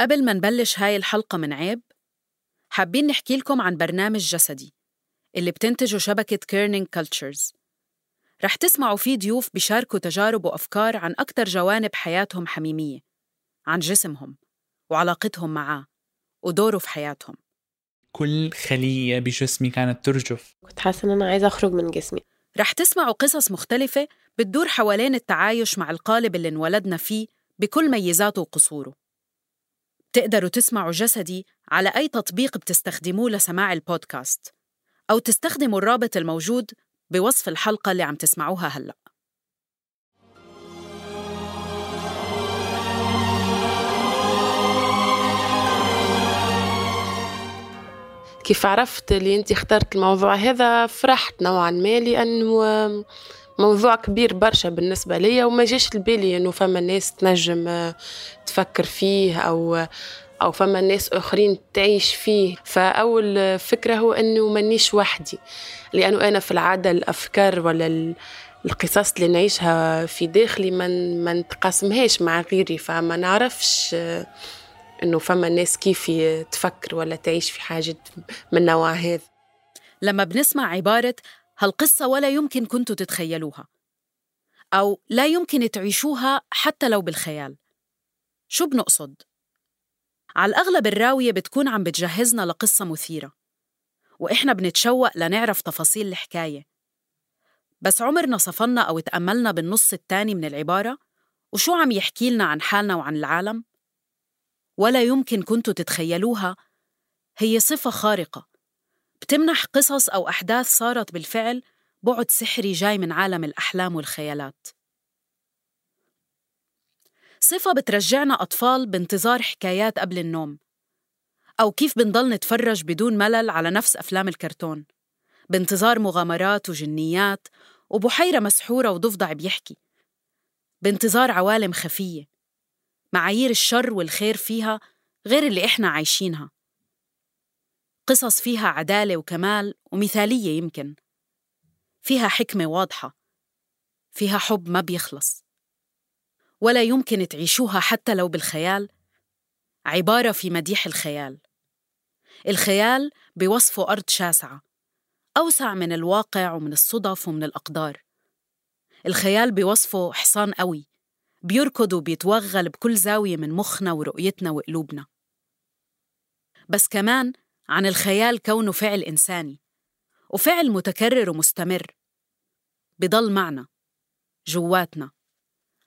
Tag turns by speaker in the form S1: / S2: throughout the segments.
S1: قبل ما نبلش هاي الحلقة من عيب حابين نحكي لكم عن برنامج جسدي اللي بتنتجه شبكة Kerning Cultures رح تسمعوا فيه ضيوف بيشاركوا تجارب وأفكار عن أكثر جوانب حياتهم حميمية عن جسمهم وعلاقتهم معاه ودوره في حياتهم.
S2: كل خلية بجسمي كانت ترجف.
S3: كنت حاسة إن أنا عايزة أخرج من جسمي.
S1: رح تسمعوا قصص مختلفة بتدور حوالين التعايش مع القالب اللي انولدنا فيه بكل ميزاته وقصوره. بتقدروا تسمعوا جسدي على أي تطبيق بتستخدموه لسماع البودكاست أو تستخدموا الرابط الموجود بوصف الحلقة اللي عم تسمعوها هلأ.
S3: كيف عرفت اللي أنت اخترت الموضوع هذا؟ فرحت نوعا ما لأنه موضوع كبير برشا بالنسبة لي وما جاش لبالي أنه فما ناس تنجم تفكر فيه أو أو فما ناس آخرين تعيش فيه. فأول فكرة هو أنه مانيش وحدي. لأنه أنا في العادة الأفكار ولا القصص اللي نعيشها في داخلي ما نتقاسمهاش مع غيري. فما نعرفش إنه فما ناس كيف تفكر ولا تعيش في حاجة من نوع هذا.
S1: لما بنسمع عبارة هالقصة ولا يمكن كنتوا تتخيلوها. أو لا يمكن تعيشوها حتى لو بالخيال. شو بنقصد؟ على الأغلب الراوية بتكون عم بتجهزنا لقصة مثيرة. وإحنا بنتشوق لنعرف تفاصيل الحكاية. بس عمرنا صفنا أو تأملنا بالنص التاني من العبارة؟ وشو عم يحكي لنا عن حالنا وعن العالم؟ ولا يمكن كنتوا تتخيلوها؟ هي صفة خارقة. بتمنح قصص أو أحداث صارت بالفعل بعد سحري جاي من عالم الأحلام والخيالات. صفة بترجعنا أطفال بانتظار حكايات قبل النوم أو كيف بنضل نتفرج بدون ملل على نفس أفلام الكرتون. بانتظار مغامرات وجنيات وبحيرة مسحورة وضفدع بيحكي. بانتظار عوالم خفية معايير الشر والخير فيها غير اللي إحنا عايشينها. قصص فيها عدالة وكمال ومثالية يمكن. فيها حكمة واضحة. فيها حب ما بيخلص. ولا يمكن تعيشوها حتى لو بالخيال. عبارة في مديح الخيال. الخيال بوصفه أرض شاسعة أوسع من الواقع ومن الصدف ومن الأقدار. الخيال بوصفه حصان قوي بيركض وبيتوغل بكل زاوية من مخنا ورؤيتنا وقلوبنا. بس كمان عن الخيال كونه فعل إنساني وفعل متكرر ومستمر بضل معنا جواتنا.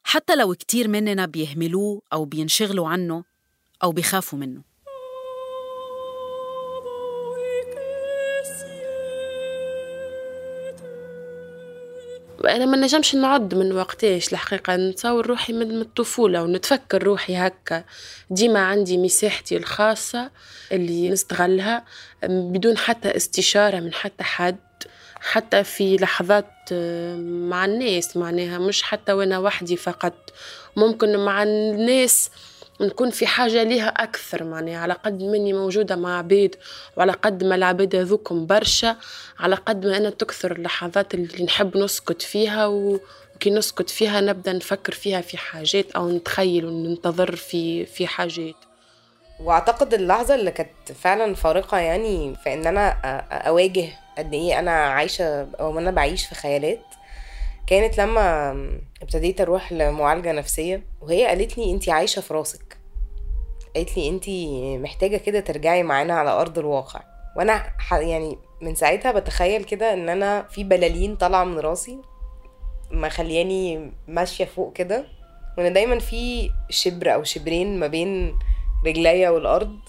S1: حتى لو كتير مننا بيهملوه أو بينشغلوا عنه أو بيخافوا منه.
S3: أنا ما نجمش نعد من وقتاش الحقيقة نتصور روحي من الطفولة ونتفكر روحي هكا. ديما عندي مساحتي الخاصة اللي نستغلها بدون حتى استشارة من حتى حد حتى في لحظات آه، مع الناس معناها. مش حتى وأنا وحدي فقط. ممكن مع الناس نكون في حاجة ليها أكثر معناها. على قد مني موجودة مع عبيد وعلى قد ما العبيد هذوكم برشا على قد ما أنا تكثر اللحظات اللي نحب نسكت فيها وكي نسكت فيها نبدأ نفكر فيها في حاجات أو نتخيل وننتظر في في حاجات.
S4: وأعتقد اللحظة اللي كانت فعلا فارقة يعني في إن أنا أواجه قد إيه أنا عايشة أو أنا بعيش في خيالات كانت لما ابتديت أروح لمعالجة نفسية وهي قالت لي انتي عايشة في راسك. قالت لي انتي محتاجة كده ترجعي معانا على أرض الواقع. وأنا يعني من ساعتها بتخيل كده إن أنا في بلالين طالعة من راسي مخلياني ماشية فوق كده وان دايما في شبر أو شبرين ما بين رجليا والأرض.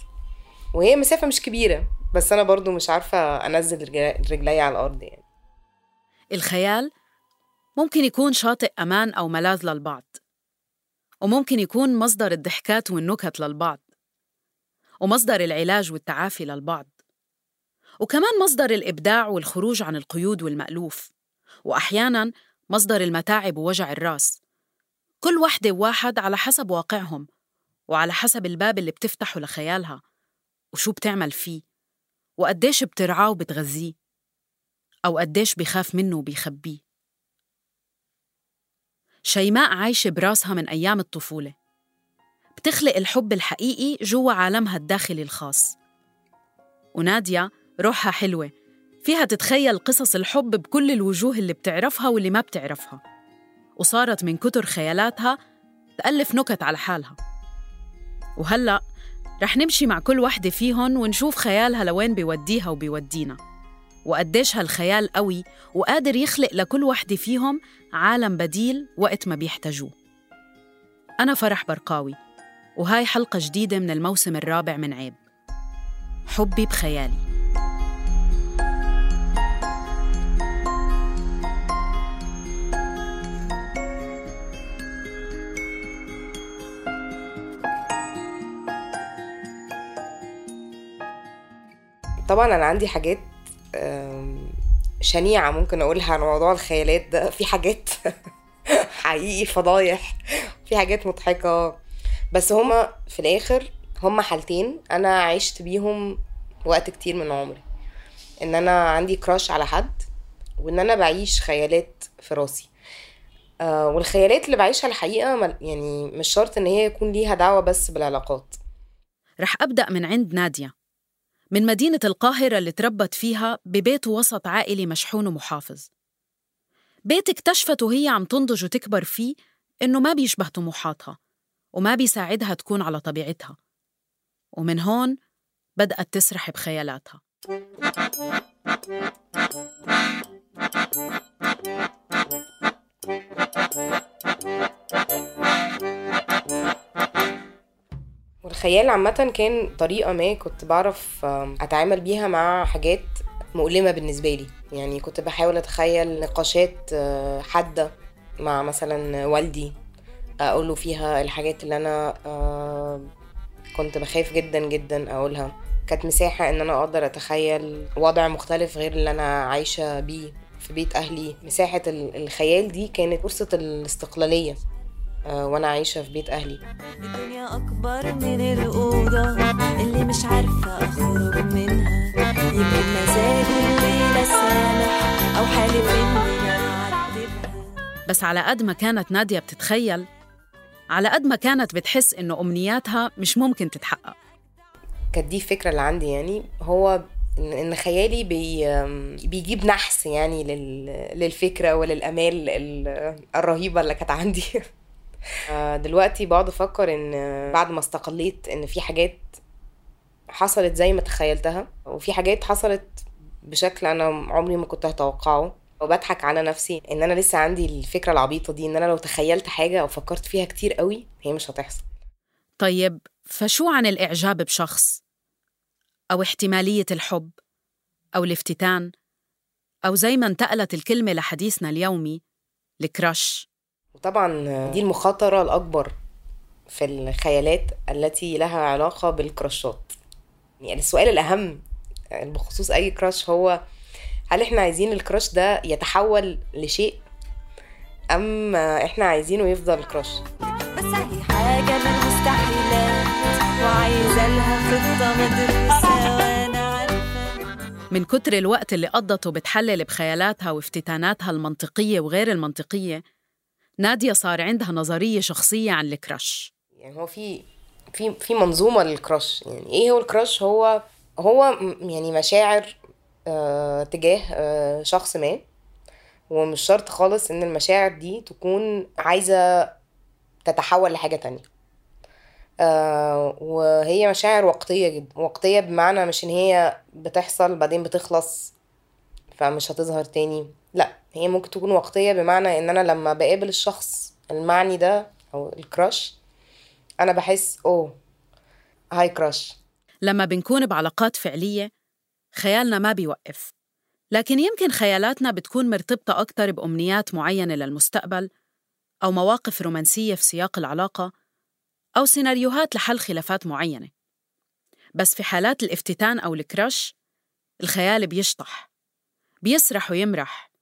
S4: وهي مسافة مش كبيرة بس أنا برضو مش عارفة أنزل رجليا على الأرض يعني.
S1: الخيال ممكن يكون شاطئ أمان أو ملاذ للبعض وممكن يكون مصدر الضحكات والنكت للبعض ومصدر العلاج والتعافي للبعض وكمان مصدر الإبداع والخروج عن القيود والمألوف وأحياناً مصدر المتاعب ووجع الرأس. كل وحدة وواحد على حسب واقعهم وعلى حسب الباب اللي بتفتحه لخيالها وشو بتعمل فيه وقديش بترعاه وبتغذيه أو قديش بخاف منه وبيخبيه. شيماء عايشة براسها من أيام الطفولة. بتخلق الحب الحقيقي جوا عالمها الداخلي الخاص. وناديا روحها حلوة. فيها تتخيل قصص الحب بكل الوجوه اللي بتعرفها واللي ما بتعرفها. وصارت من كتر خيالاتها تألف نكت على حالها. وهلأ رح نمشي مع كل وحدة فيهن ونشوف خيالها لوين بيوديها وبيودينا. وقديش هالخيال قوي وقادر يخلق لكل وحدة فيهم عالم بديل وقت ما بيحتاجوه. أنا فرح برقاوي وهاي حلقة جديدة من الموسم الرابع من عيب. حبي بخيالي.
S4: طبعا أنا عندي حاجات شنيعة ممكن أقولها عن موضوع الخيالات ده. في حاجات حقيقي فضايح. في حاجات مضحكة. بس هما في الآخر هما حالتين أنا عشت بيهم وقت كتير من عمري. إن أنا عندي كراش على حد وإن أنا بعيش خيالات في راسي. آه والخيالات اللي بعيشها الحقيقة يعني مش شرط إن هي يكون ليها دعوة بس بالعلاقات.
S1: رح أبدأ من عند نادية. من مدينة القاهرة اللي تربت فيها ببيت وسط عائلي مشحون ومحافظ. بيت اكتشفت وهي عم تنضج وتكبر فيه إنه ما بيشبه طموحاتها وما بيساعدها تكون على طبيعتها. ومن هون بدأت تسرح بخيالاتها.
S4: والخيال عامة كان طريقة ما كنت بعرف أتعامل بيها مع حاجات مؤلمة بالنسبة لي. يعني كنت بحاول أتخيل نقاشات آه، حادة مع مثلا والدي أقوله فيها الحاجات اللي أنا آه، كنت بخاف جدا جدا أقولها. كانت مساحة إن أنا أقدر أتخيل وضع مختلف غير اللي أنا عايشة بيه في بيت أهلي. مساحة الخيال دي كانت فرصة الاستقلالية. وأنا عايشة في بيت أهلي. الدنيا أكبر من الأوضة اللي مش عارفة أخرج منها. يمكن
S1: مزاجه الليلة سامح أو حالف اني بس على قد ما كانت نادية بتتخيل على قد ما كانت بتحس إنه أمنياتها مش ممكن تتحقق.
S4: كانت دي الفكرة اللي عندي يعني. هو ان خيالي بي بيجيب نحس يعني للفكرة وللأمال الرهيبة اللي كانت عندي. آه، دلوقتي بقعد أفكر ان بعد ما استقليت ان في حاجات حصلت زي ما تخيلتها وفي حاجات حصلت بشكل أنا عمري ما كنت هتوقعه. وبضحك على نفسي ان أنا لسه عندي الفكرة العبيطة دي ان أنا لو تخيلت حاجة أو فكرت فيها كتير قوي هي مش هتحصل.
S1: طيب فشو عن الإعجاب بشخص؟ أو احتمالية الحب؟ أو الافتتان؟ أو زي ما انتقلت الكلمة لحديثنا اليومي الكراش.
S4: وطبعا دي المخاطرة الأكبر في الخيالات التي لها علاقة بالكراشات. يعني السؤال الأهم بخصوص أي كراش هو هل إحنا عايزين الكراش ده يتحول لشيء أم إحنا عايزينه يفضل كراش؟ بس هي حاجة من المستحيلات
S1: وعايزة لها خطة مدروسة وأنا عارفة. من كتر الوقت اللي قضته بتحلل بخيالاتها وافتتاناتها المنطقية وغير المنطقية نادية صار عندها نظرية شخصية عن الكراش.
S4: يعني هو في في في منظومة للكراش. يعني إيه هو الكراش؟ هو هو يعني مشاعر آه تجاه آه شخص ما. ومش شرط خالص إن المشاعر دي تكون عايزة تتحول لحاجة تانية. آه وهي مشاعر وقتية جدا وقتية بمعنى مش إن هي بتحصل بعدين بتخلص فمش هتظهر تاني. لأ. هي ممكن تكون وقتية بمعنى إن أنا لما بقابل الشخص المعني ده أو الكراش أنا بحس أوه هاي كراش
S1: لما بنكون بعلاقات فعلية خيالنا ما بيوقف. لكن يمكن خيالاتنا بتكون مرتبطة أكتر بأمنيات معينة للمستقبل أو مواقف رومانسية في سياق العلاقة أو سيناريوهات لحل خلافات معينة. بس في حالات الافتتان أو الكراش الخيال بيشطح بيسرح ويمرح.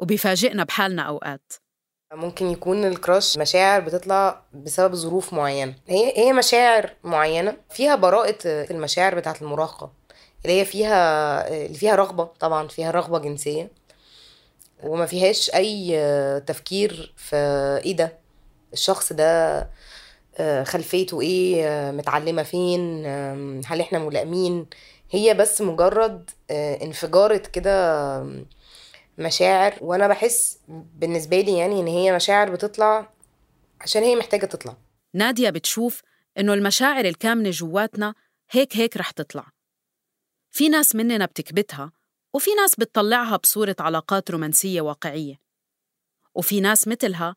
S1: وبيفاجئنا بحالنا أوقات.
S4: ممكن يكون الكراش مشاعر بتطلع بسبب ظروف معينة. هي هي مشاعر معينة فيها براءة المشاعر بتاعة المراهقة اللي هي فيها اللي فيها رغبة طبعا فيها رغبة جنسية وما فيهاش أي تفكير في إيه ده؟ الشخص ده آه، خلفيته إيه؟ آه، متعلمة فين؟ هل إحنا ملائمين؟ هي بس مجرد آه، انفجارة كده مشاعر وأنا بحس بالنسبة لي يعني إن هي مشاعر بتطلع عشان هي محتاجة تطلع.
S1: نادية بتشوف إنه المشاعر الكامنة جواتنا هيك هيك رح تطلع. في ناس مننا بتكبتها وفي ناس بتطلعها بصورة علاقات رومانسية واقعية. وفي ناس مثلها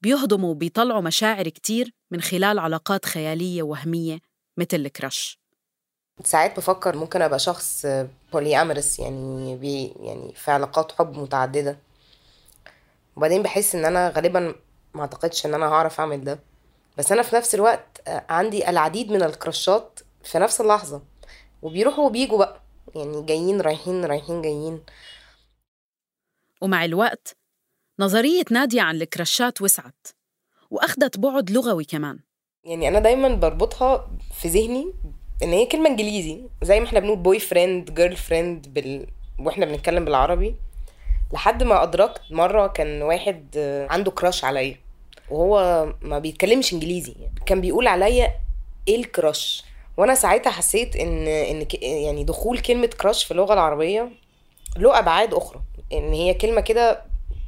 S1: بيهضموا وبيطلعوا مشاعر كتير من خلال علاقات خيالية وهمية مثل الكراش.
S4: ساعات بفكر ممكن أبقى شخص بولي امرس يعني بي يعني في علاقات حب متعددة. وبعدين بحس إن أنا غالبا ما أعتقدش إن أنا هعرف أعمل ده. بس أنا في نفس الوقت آه، عندي العديد من الكراشات في نفس اللحظة. وبيروحوا وبيجوا بقى. يعني جايين رايحين رايحين جايين.
S1: ومع الوقت نظرية نادية عن ال crushات وسعت. وأخدت بعد لغوي كمان.
S4: يعني أنا دايما بربطها في ذهني إن هي كلمة إنجليزي. زي ما إحنا بنقول boyfriend girlfriend بال... وإحنا بنتكلم بالعربي. لحد ما أدركت مرة كان واحد آه، عنده crush عليا. وهو ما بيتكلمش إنجليزي. كان بيقول عليا إيه الكراش وأنا ساعتها حسيت إن إن يعني دخول كلمة كراش في اللغة العربية له أبعاد أخرى. إن هي كلمة كده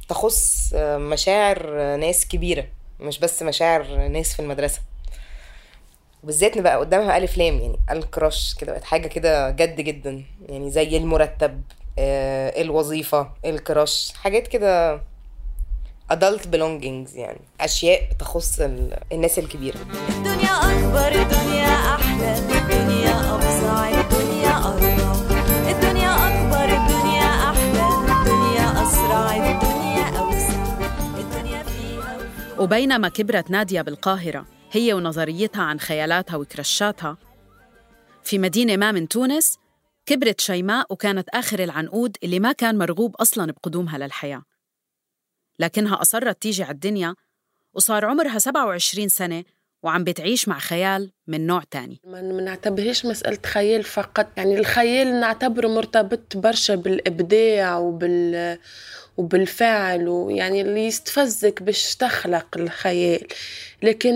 S4: تخص آه، مشاعر آه، ناس كبيرة. مش بس مشاعر ناس في المدرسة. وبالذات نبقى قدامها ألف لام يعني الكراش كده بقت حاجة كده جد جدا يعني زي المرتب آه، الوظيفة الكراش حاجات كده adult belongings يعني أشياء تخص ال- الناس الكبيرة.
S5: الدنيا أكبر الدنيا أحلى الدنيا أوسع الدنيا أرقى الدنيا أكبر الدنيا أحلى الدنيا أسرع الدنيا أوسع. الدنيا فيها
S1: وبينما كبرت نادية بالقاهرة هي ونظريتها عن خيالاتها وكرشاتها. في مدينة ما من تونس كبرت شيماء وكانت آخر العنقود اللي ما كان مرغوب أصلاً بقدومها للحياة. لكنها أصرت تيجي على الدنيا وصار عمرها 27 سنة وعم بتعيش مع خيال من نوع تاني.
S3: ما نعتبرهاش مسألة خيال فقط يعني الخيال نعتبره مرتبط برشا بالإبداع وبال وبالفعل ويعني اللي يستفزك باش تخلق الخيال. لكن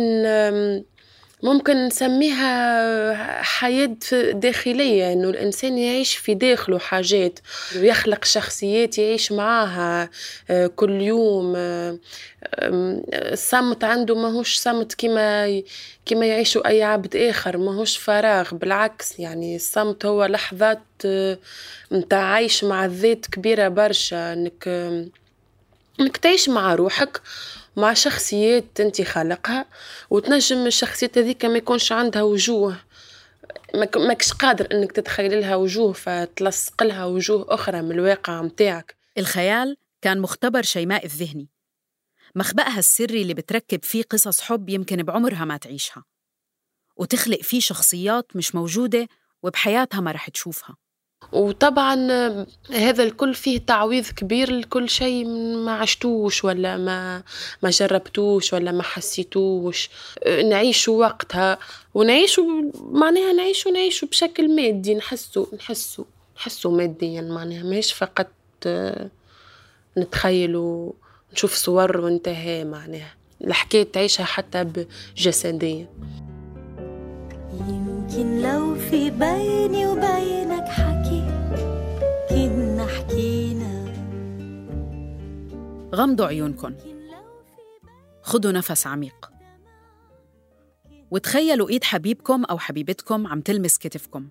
S3: ممكن نسميها حياة داخلية إنه الإنسان يعيش في داخله حاجات ويخلق شخصيات يعيش معاها آه، كل يوم آه، الصمت عنده ماهوش صمت كما كما يعيشوا أي عبد آخر ماهوش فراغ. بالعكس يعني الصمت هو لحظات آه، متاع عيش مع الذات كبيرة برشا. إنك إنك تعيش مع روحك مع شخصيات انت خالقها وتنجم الشخصيات هذيك ما يكونش عندها وجوه. ماكش قادر إنك تتخيل لها وجوه فتلصق لها وجوه أخرى من الواقع متاعك.
S1: الخيال كان مختبر شيماء الذهني. مخبأها السري اللي بتركب فيه قصص حب يمكن بعمرها ما تعيشها. وتخلق فيه شخصيات مش موجودة وبحياتها ما رح تشوفها.
S3: وطبعا هذا الكل فيه تعويض كبير لكل شيء ما عشتوش ولا ما ما جربتوش ولا ما حسيتوش. نعيشوا وقتها ونعيشوا معناها نعيشوا نعيشوا بشكل مادي. نحسوا نحسوا نحسوا ماديا معناها ماهيش فقط نتخيلوا نشوف صور وانتهى معناها. الحكاية تعيشها حتى جسديا
S5: يمكن لو في بيني وبينك حكي
S1: غمضوا عيونكن. خدوا نفس عميق. وتخيلوا إيد حبيبكم أو حبيبتكم عم تلمس كتفكم.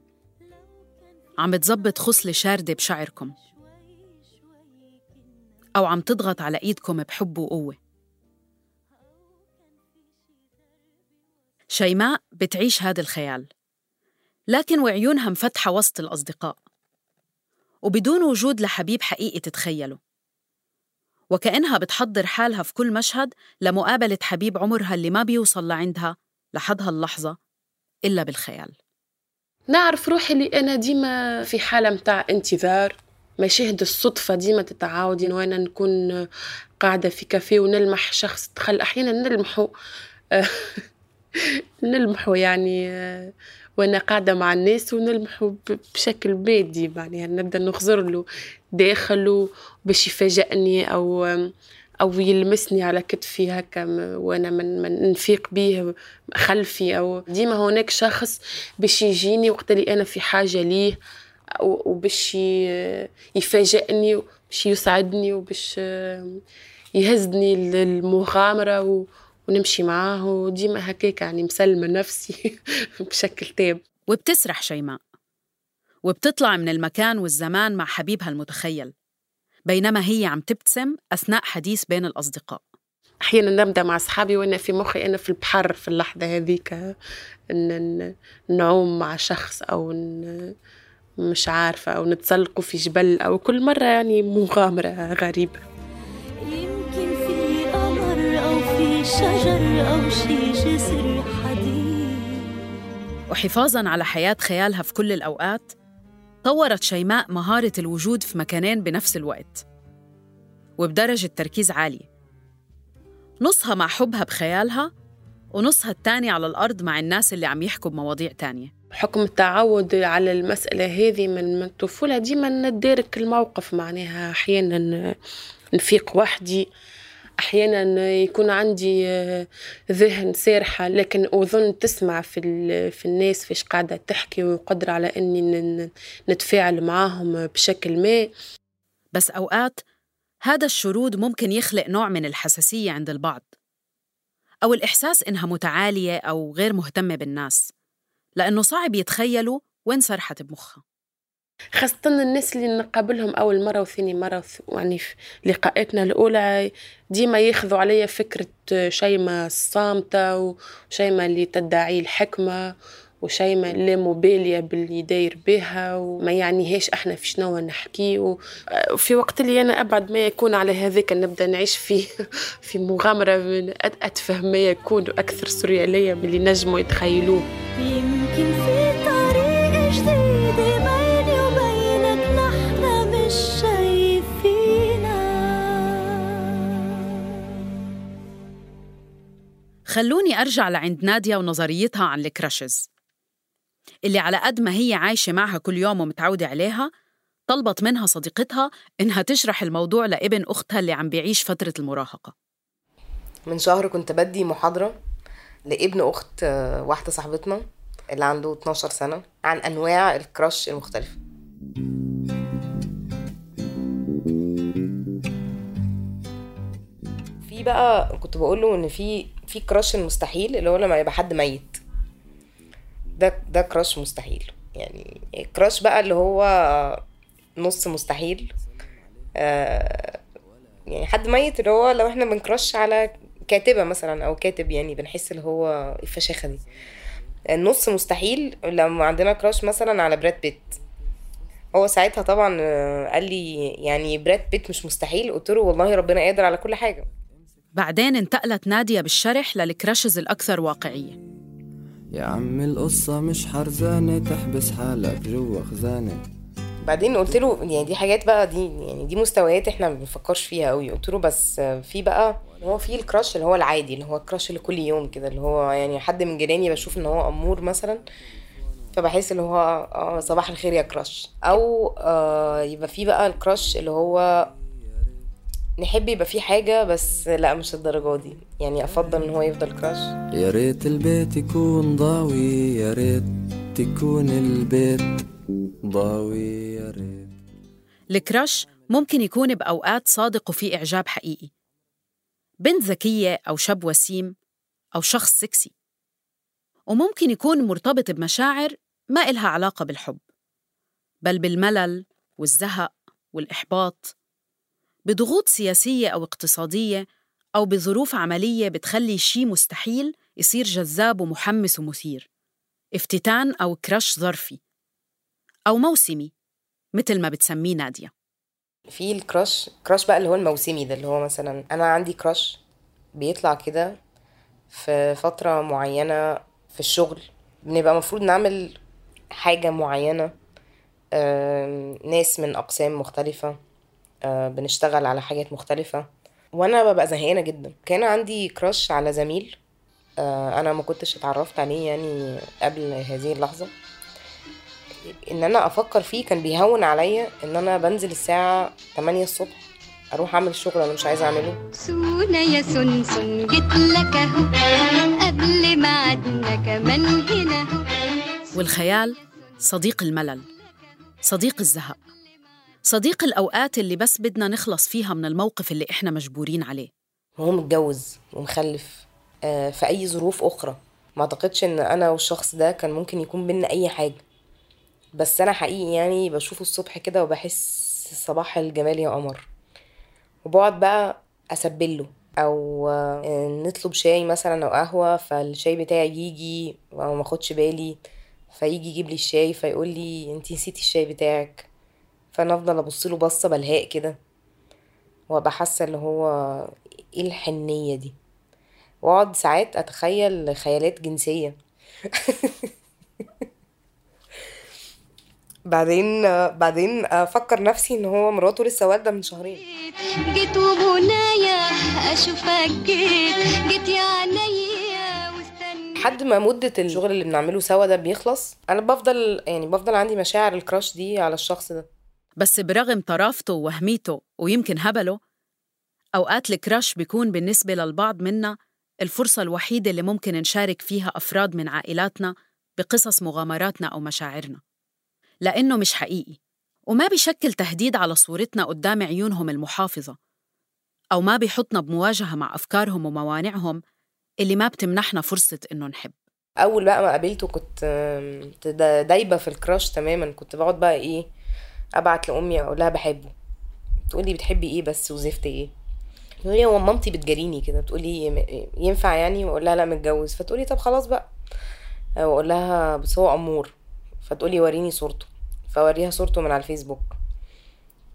S1: عم بتزبط خصلة شاردة بشعركم. أو عم تضغط على إيدكم بحب وقوة. شيماء بتعيش هذا الخيال. لكن وعيونها مفتحة وسط الأصدقاء. وبدون وجود لحبيب حقيقي تتخيله. وكأنها بتحضر حالها في كل مشهد لمقابلة حبيب عمرها اللي ما بيوصل لعندها لحد هاللحظة إلا بالخيال.
S3: نعرف روحي اللي أنا ديما في حالة متاع انتظار. مشاهد الصدفة ديما تتعاود وأنا نكون قاعدة في كافيه ونلمح شخص دخل أحيانا نلمحه نلمحه يعني وأنا قاعدة مع الناس ونلمحه بشكل مادي يعني نبدأ نخزر له داخله باش يفاجئني أو أو يلمسني على كتفي هكا وأنا من, من نفيق بيه خلفي. أو ديما هناك شخص باش يجيني وقت اللي أنا في حاجة ليه وباش يفاجئني وباش يسعدني وباش يهزني للمغامرة و- ونمشي معاه وديما هكاك يعني مسلمة نفسي بشكل تام.
S1: وبتسرح شيماء وبتطلع من المكان والزمان مع حبيبها المتخيل بينما هي عم تبتسم أثناء حديث بين الأصدقاء.
S3: أحيانا نبدأ مع أصحابي وأنا في مخي أنا في البحر في اللحظة هذيك ن- ن- نعوم مع شخص أو مش عارفة أو نتسلقوا في جبل أو كل مرة يعني
S5: مغامرة غريبة. شجر أو شي جسر حديد.
S1: وحفاظاً على حياة خيالها في كل الأوقات طورت شيماء مهارة الوجود في مكانين بنفس الوقت وبدرجة تركيز عالية. نصها مع حبها بخيالها ونصها التاني على الأرض مع الناس اللي عم يحكوا بمواضيع تانية.
S3: بحكم التعود على المسألة هذه من من الطفولة ديما ندارك الموقف معناها أحيانا نفيق وحدي. أحيانا يكون عندي آه، ذهن سارحة لكن أظن تسمع في, في الناس فيش قاعدة تحكي وقدر على أني ن- نتفاعل معاهم بشكل ما.
S1: بس أوقات هذا الشرود ممكن يخلق نوع من الحساسية عند البعض أو الإحساس إنها متعالية أو غير مهتمة بالناس لأنه صعب يتخيلوا وين سرحت بمخها.
S3: خاصة الناس اللي نقابلهم أول مرة وثاني مرة يعني في لقاءاتنا الأولى ديما ياخذوا عليا فكرة شيمة الصامتة وشيمة اللي تدعي الحكمة وشيمة لا مبالية باللي داير بها وما يعنيهاش إحنا في شنو نحكي وفي وقت اللي أنا أبعد ما يكون على هذاك نبدأ نعيش في في مغامرة من أتفه ما يكون أكثر سريالية من اللي نجموا يتخيلوه.
S5: يمكن في طريق جديد بيني
S1: خلوني أرجع لعند نادية ونظريتها عن الكراشز اللي على قد ما هي عايشة معها كل يوم ومتعودة عليها طلبت منها صديقتها إنها تشرح الموضوع لابن أختها اللي عم بيعيش فترة المراهقة.
S4: من شهر كنت بدي محاضرة لابن أخت آه، واحدة صاحبتنا اللي عنده 12 سنة عن أنواع الكراش المختلفة. في بقى كنت بقول له إن في في كراش المستحيل اللي هو لما يبقى حد ميت. ده ده كراش مستحيل. يعني الكراش بقى اللي هو نص مستحيل. آه يعني حد ميت اللي هو لو إحنا بنكرش على كاتبة مثلا أو كاتب يعني بنحس اللي هو الفشاخة دي. النص مستحيل لما عندنا كراش مثلا على براد بيت هو ساعتها طبعا قال لي يعني براد بيت مش مستحيل. قلت له والله ربنا قادر على كل حاجة.
S1: بعدين انتقلت نادية بالشرح للكراشز الأكثر واقعية.
S6: يا عم القصة مش حرزانة تحبس حالك جوا خزانة.
S4: بعدين قلت له يعني دي حاجات بقى دي يعني دي مستويات إحنا ما بنفكرش فيها قوي. قلت له بس في بقى هو في الكراش اللي هو العادي اللي هو الكراش اللي كل يوم كده اللي هو يعني حد من جيراني بشوف إن هو أمور مثلا فبحس اللي هو آه صباح الخير يا كراش. أو آه يبقى في بقى الكراش اللي هو نحب يبقى في حاجة بس لا مش الدرجة دي. يعني أفضل إن هو يفضل كراش
S6: يا ريت البيت يكون ضاوي يا ريت تكون البيت ضاوي يا ريت.
S1: الكراش ممكن يكون بأوقات صادق وفي إعجاب حقيقي. بنت ذكية أو شاب وسيم أو شخص سكسي وممكن يكون مرتبط بمشاعر ما إلها علاقة بالحب. بل بالملل والزهق والإحباط بضغوط سياسية أو اقتصادية أو بظروف عملية بتخلي شي مستحيل يصير جذاب ومحمس ومثير افتتان أو كراش ظرفي أو موسمي مثل ما بتسميه نادية.
S4: في الكراش كراش بقى اللي هو الموسمي ده اللي هو مثلا أنا عندي كراش بيطلع كده في فترة معينة في الشغل بنبقى مفروض نعمل حاجة معينة ناس من أقسام مختلفة. بنشتغل على حاجات مختلفة. وأنا ببقى زهقانة جدا. كان عندي كراش على زميل آه، أنا ما كنتش اتعرفت عليه يعني قبل هذه اللحظة. إن أنا أفكر فيه كان بيهون عليا إن أنا بنزل الساعة 8 الصبح أروح أعمل الشغل أنا مش عايزة أعمله.
S5: سونا يا سنسن جيت لك أهو. قبل ما عدنا كمان هنا.
S1: والخيال صديق الملل صديق الزهق. صديق الأوقات اللي بس بدنا نخلص فيها من الموقف اللي إحنا مجبورين عليه.
S4: وهو متجوز ومخلف آه، في أي ظروف أخرى. ما أعتقدش إن أنا والشخص ده كان ممكن يكون بينا أي حاجة. بس أنا حقيقي يعني بشوفه الصبح كده وبحس صباح الجمال يا قمر. وبقعد بقى أسبله أو آه، نطلب شاي مثلا أو قهوة فالشاي بتاعي يجي أو ما اخدش بالي فيجي يجيب لي الشاي فيقول لي أنتي نسيتي الشاي بتاعك. فأنا أفضل أبص له بصة بلهاء كده وأبقى حاسة اللي هو إيه الحنية دي؟ وأقعد ساعات أتخيل خيالات جنسية. بعدين بعدين أفكر نفسي إن هو مراته لسه والدة من شهرين.
S5: جيت وبنايا أشوفك جيت جيت يا عينيا
S4: لحد ما مدة الشغل اللي بنعمله سوا ده بيخلص أنا بفضل يعني بفضل عندي مشاعر الكراش دي على الشخص ده.
S1: بس برغم طرافته ووهميته ويمكن هبله أوقات الكراش بيكون بالنسبة للبعض منا الفرصة الوحيدة اللي ممكن نشارك فيها أفراد من عائلاتنا بقصص مغامراتنا أو مشاعرنا لأنه مش حقيقي وما بيشكل تهديد على صورتنا قدام عيونهم المحافظة أو ما بيحطنا بمواجهة مع أفكارهم وموانعهم اللي ما بتمنحنا فرصة إنه نحب.
S4: أول بقى ما قابلته كنت آم، دا- دايبة في الكراش تماما كنت بقعد بقى إيه أبعت لأمي أقول لها بحبه. تقول لي بتحبي إيه بس وزفت إيه. تقول لي هو مامتي بتجاريني كده. بتقول لي ينفع يعني؟ وأقول لها لا متجوز. فتقول لي طب خلاص بقى. وأقول لها بس هو أمور. فتقول لي وريني صورته. فاوريها صورته من على الفيسبوك.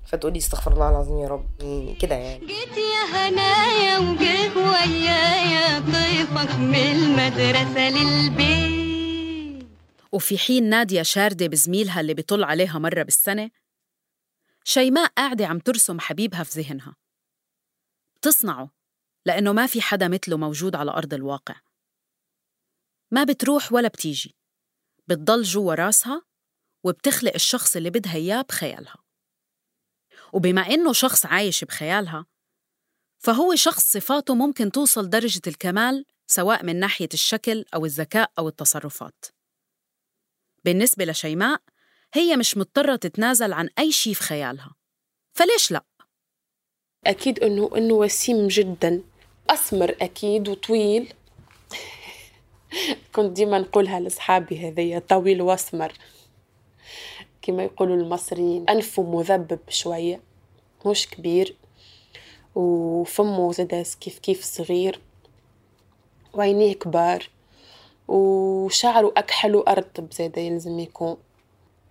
S4: فتقول لي استغفر الله العظيم يا رب. يعني كده يعني.
S5: جيت يا هنايا وجه ويايا ضيفك من المدرسة للبيت.
S1: وفي حين نادية شاردة بزميلها اللي بيطل عليها مرة بالسنة شيماء قاعدة عم ترسم حبيبها في ذهنها. بتصنعه لأنه ما في حدا مثله موجود على أرض الواقع. ما بتروح ولا بتيجي. بتضل جوا راسها وبتخلق الشخص اللي بدها إياه بخيالها. وبما إنه شخص عايش بخيالها فهو شخص صفاته ممكن توصل درجة الكمال سواء من ناحية الشكل أو الذكاء أو التصرفات. بالنسبة لشيماء هي مش مضطرة تتنازل عن أي شيء في خيالها. فليش لأ؟
S3: أكيد إنه إنه وسيم جدا. أسمر أكيد وطويل. كنت ديما نقولها لأصحابي هذيا طويل وأسمر. كما يقولوا المصريين أنفه مذبب شوية مش كبير وفمه زاد كيف كيف صغير وعينيه كبار وشعره أكحل وأرطب زاد يلزم يكون.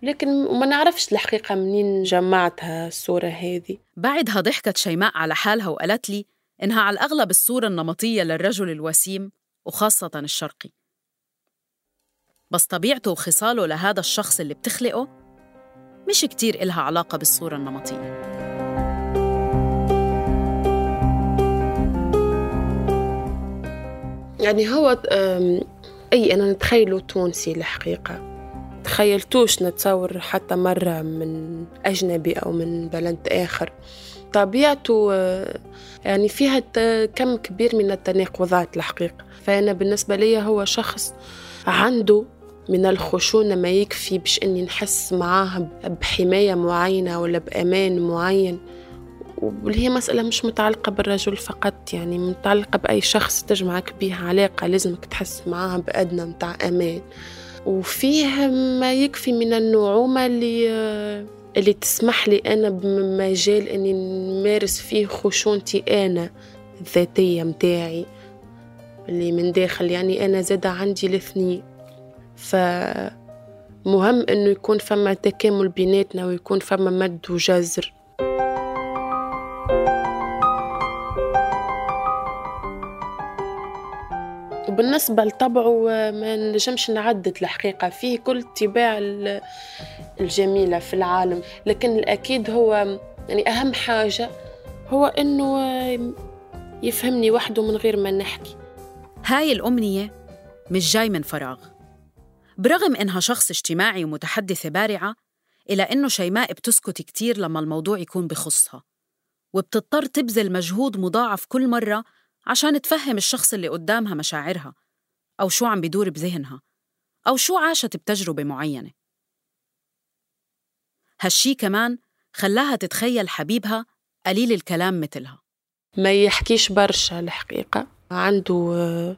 S3: لكن ما نعرفش الحقيقة منين جمعتها الصورة هذه.
S1: بعدها ضحكت شيماء على حالها وقالت لي إنها على الأغلب الصورة النمطية للرجل الوسيم وخاصة الشرقي. بس طبيعته وخصاله لهذا الشخص اللي بتخلقه مش كتير إلها علاقة بالصورة النمطية.
S3: يعني هو أي أنا نتخيله تونسي الحقيقة. تخيلتوش نتصور حتى مرة من أجنبي أو من بلد آخر. طبيعته آه، يعني فيها كم كبير من التناقضات الحقيقة. فأنا بالنسبة لي هو شخص عنده من الخشونة ما يكفي باش أني نحس معاه بحماية معينة ولا بأمان معين. واللي هي مسألة مش متعلقة بالرجل فقط يعني متعلقة بأي شخص تجمعك به علاقة لازمك تحس معاه بأدنى متاع أمان. وفيه ما يكفي من النعومة اللي اللي تسمح لي أنا بمجال أني نمارس فيه خشونتي أنا الذاتية متاعي اللي من داخل يعني أنا زادة عندي الاثنين. فمهم أنه يكون فما تكامل بيناتنا ويكون فما مد وجزر وبالنسبة لطبعه ما نجمش نعدد الحقيقة. فيه كل الطباع ال- الجميلة في العالم. لكن الأكيد هو يعني أهم حاجة هو آه، يفهمني وحده من غير ما نحكي.
S1: هاي الأمنية مش جاي من فراغ. برغم إنها شخص اجتماعي ومتحدثة بارعة إلا إنه شيماء بتسكت كتير لما الموضوع يكون بخصها. وبتضطر تبذل مجهود مضاعف كل مرة عشان تفهم الشخص اللي قدامها مشاعرها أو شو عم بيدور بذهنها أو شو عاشت بتجربة معينة. هالشي كمان خلاها تتخيل حبيبها قليل الكلام مثلها.
S3: ما يحكيش برشا الحقيقة. عنده آه،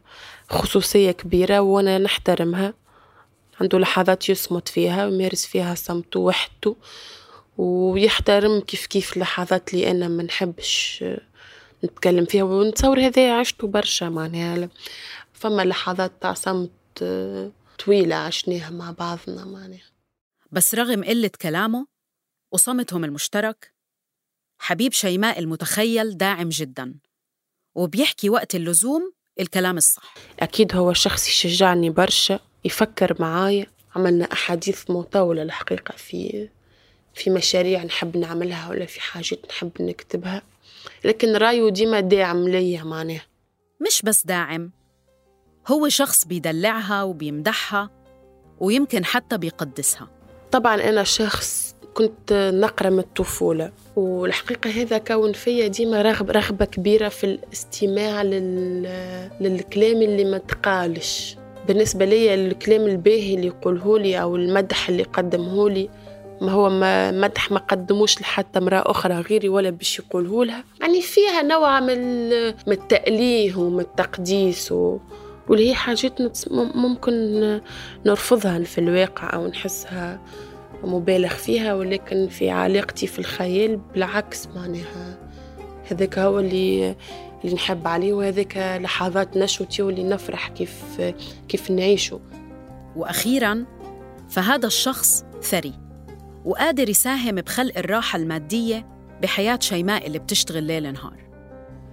S3: خصوصية كبيرة وأنا نحترمها. عنده لحظات يصمت فيها ويمارس فيها صمته وحدته ويحترم كيف كيف لحظات اللي أنا ما نحبش آه، نتكلم فيها ونتصور هذا عشته برشا معناها. فما لحظات تاع صمت آه، طويلة عشناها مع بعضنا معناها.
S1: بس رغم قلة كلامه وصمتهم المشترك حبيب شيماء المتخيل داعم جدا وبيحكي وقت اللزوم الكلام الصح.
S3: أكيد هو شخص يشجعني برشا يفكر معايا. عملنا أحاديث مطولة الحقيقة في في مشاريع نحب نعملها ولا في حاجات نحب نكتبها. لكن رأيه ديما داعم ليا معناه
S1: مش بس داعم. هو شخص بيدلعها وبيمدحها ويمكن حتى بيقدسها.
S3: طبعا أنا شخص كنت نقرا من الطفولة والحقيقة هذا كون فيا ديما رغب رغبة كبيرة في الاستماع لل... للكلام اللي ما تقالش. بالنسبة لي الكلام الباهي اللي يقوله لي أو المدح اللي قدمه لي ما هو ما مدح ما قدموش لحتى امرأة أخرى غيري ولا باش يقوله لها يعني فيها نوع من من التأليه ومن التقديس و... واللي هي حاجات ممكن نرفضها في الواقع أو نحسها مبالغ فيها ولكن في علاقتي في الخيال بالعكس معناها. هذاك هو اللي اللي نحب عليه وهذاك لحظات نشوتي واللي نفرح كيف كيف نعيشه
S1: وأخيرا فهذا الشخص ثري. وقادر يساهم بخلق الراحة المادية بحياة شيماء اللي بتشتغل ليل نهار.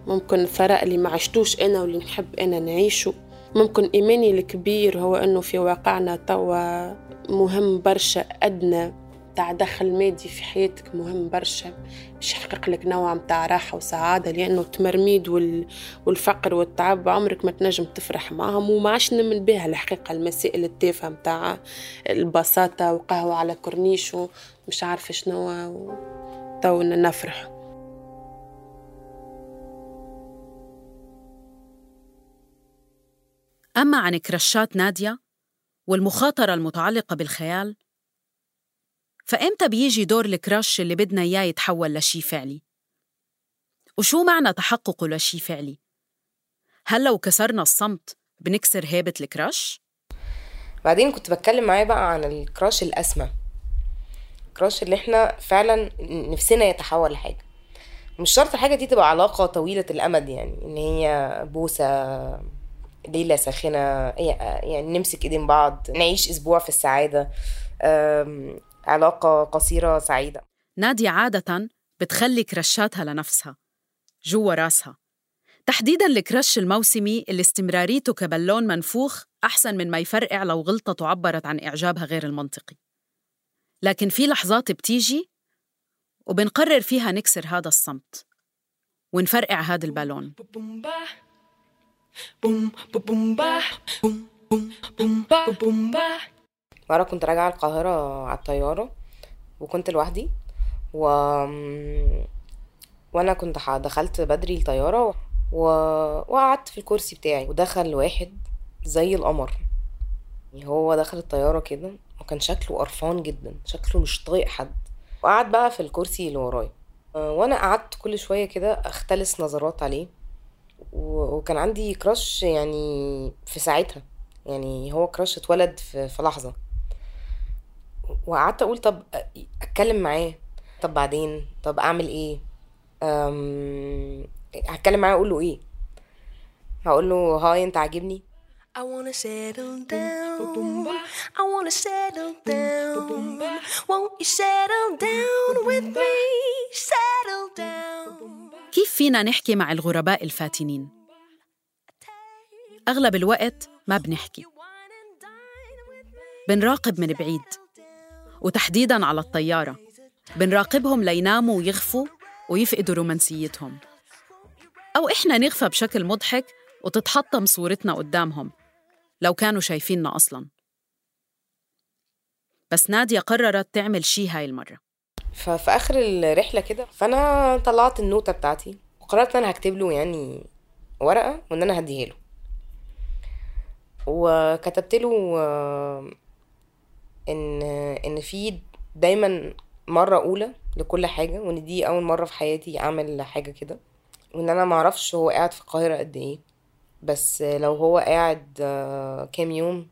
S3: ممكن الثراء اللي ما عشتوش أنا واللي نحب أنا نعيشه. ممكن إيماني الكبير هو أنه في واقعنا توا مهم برشا أدنى. تاع دخل مادي في حياتك مهم برشا باش يحقق لك نوع متاع راحة وسعادة لأنه التمرميد والفقر والتعب عمرك ما تنجم تفرح معهم وما عادش نمن بها الحقيقة. المسائل التافهة متاع البساطة وقهوة على كورنيش ومش عارفة شنو تو نفرح.
S1: أما عن كرشات نادية والمخاطرة المتعلقة بالخيال فإمتى بيجي دور الكراش اللي بدنا إياه يتحول لشي فعلي؟ وشو معنى تحققه لشي فعلي؟ هل لو كسرنا الصمت بنكسر هيبة الكراش؟
S4: بعدين كنت بتكلم معاه بقى عن الكراش الأسمى الكراش اللي إحنا فعلا نفسنا يتحول لحاجة مش شرط الحاجة دي تبقى علاقة طويلة الأمد يعني إن هي بوسة ليلة ساخنة يعني نمسك إيدين بعض نعيش أسبوع في السعادة علاقة قصيرة سعيدة
S1: نادية عادة بتخلي كرشاتها لنفسها جوا راسها تحديداً الكرش الموسمي اللي استمراريته كبالون منفوخ أحسن من ما يفرقع لو غلطت وعبرت عن إعجابها غير المنطقي لكن في لحظات بتيجي وبنقرر فيها نكسر هذا الصمت ونفرقع هذا البالون
S4: مرة كنت راجعة القاهرة على الطيارة وكنت لوحدي و وأنا كنت دخلت بدري الطيارة و... وقعدت في الكرسي بتاعي ودخل واحد زي القمر. يعني هو دخل الطيارة كده وكان شكله قرفان جدا شكله مش طايق حد. وقعد بقى في الكرسي اللي ورايا. وأنا قعدت كل شوية كده أختلس نظرات عليه وكان عندي كراش يعني في ساعتها. يعني هو كراش اتولد في لحظة. وقعدت أقول طب أتكلم معاه طب بعدين طب أعمل إيه أم... هتكلم معاه أقول له إيه هقول له هاي أنت عاجبني I wanna settle down. I wanna settle down. Won't you settle down with me?
S1: Settle down. كيف فينا نحكي مع الغرباء الفاتنين؟ أغلب الوقت ما بنحكي بنراقب من بعيد وتحديداً على الطيارة. بنراقبهم ليناموا ويغفوا ويفقدوا رومانسيتهم. أو إحنا نغفى بشكل مضحك وتتحطم صورتنا قدامهم لو كانوا شايفيننا أصلاً. بس نادية قررت تعمل شي هاي المرة.
S4: ففي آخر الرحلة كده فأنا طلعت النوتة بتاعتي وقررت إن أنا هكتب له يعني ورقة وإن أنا هديها له. وكتبت له إن إن في دايما مرة أولى لكل حاجة وإن دي أول مرة في حياتي أعمل حاجة كده. وإن أنا معرفش هو قاعد في القاهرة قد إيه. بس لو هو قاعد آه، كام يوم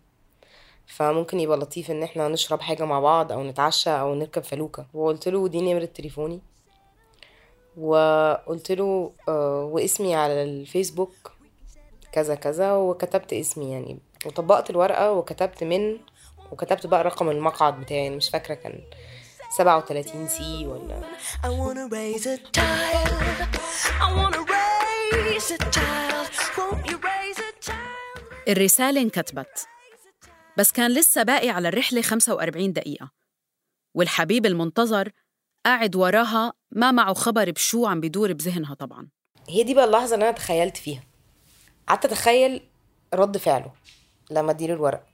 S4: فممكن يبقى لطيف إن إحنا نشرب حاجة مع بعض أو نتعشى أو نركب فلوكة. وقلت له دي نمرة تليفوني. وقلت له آه، واسمي على الفيسبوك كذا كذا وكتبت اسمي يعني. وطبقت الورقة وكتبت من وكتبت بقى رقم المقعد بتاعي يعني مش فاكرة كان سبعة وتلاتين سي ولا
S7: I wanna raise a child. I wanna raise a child. Won't you raise a child?
S1: الرسالة انكتبت بس كان لسه باقي على الرحلة 45 دقيقة والحبيب المنتظر قاعد وراها ما معه خبر بشو عم بيدور بذهنها طبعا
S4: هي دي بقى اللحظة اللي أنا تخيلت فيها قعدت أتخيل رد فعله لما أديله الورق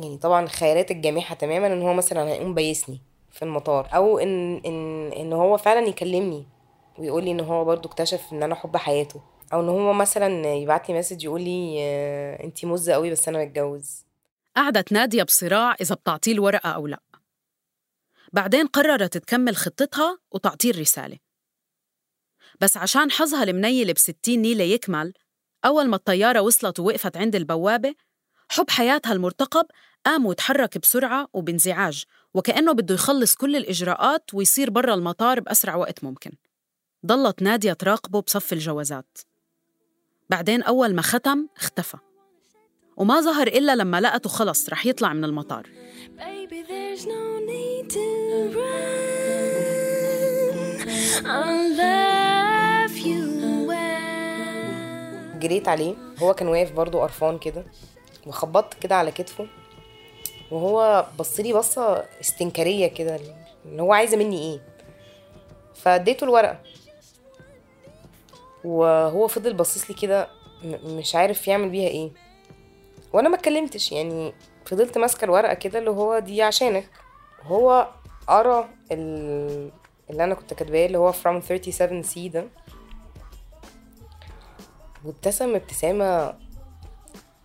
S4: يعني طبعا خيالات الجامحة تماما إن هو مثلا هيقوم بيسني في المطار أو إن إن إن هو فعلا يكلمني ويقول لي إن هو برضو اكتشف إن أنا حب حياته أو إن هو مثلا يبعت لي مسج يقول لي آه، أنتي مزة قوي بس أنا متجوز.
S1: قعدت نادية بصراع إذا بتعطيه الورقة أو لأ. بعدين قررت تكمل خطتها وتعطيه الرسالة. بس عشان حظها المنيل بستين نيلة يكمل أول ما الطيارة وصلت ووقفت عند البوابة حب حياتها المرتقب قام وتحرك بسرعة وبانزعاج وكأنه بده يخلص كل الإجراءات ويصير برا المطار بأسرع وقت ممكن. ضلت نادية تراقبه بصف الجوازات. بعدين أول ما ختم اختفى. وما ظهر إلا لما لقته خلص رح يطلع من المطار.
S7: Baby, there's no need to run. I love you well.
S4: جريت عليه. هو كان واقف برضو قرفان كده. وخبطت كده على كتفه وهو بصلي بصة استنكارية كده اللي هو عايزة مني إيه؟ فاديته الورقة. وهو فضل باصص لي كده مش عارف يعمل بيها إيه. وأنا ما اتكلمتش يعني فضلت ماسكة الورقة كده اللي هو دي عشانك. هو قرأ ال- اللي أنا كنت كاتباه اللي هو from 37 c ده. وابتسم ابتسامة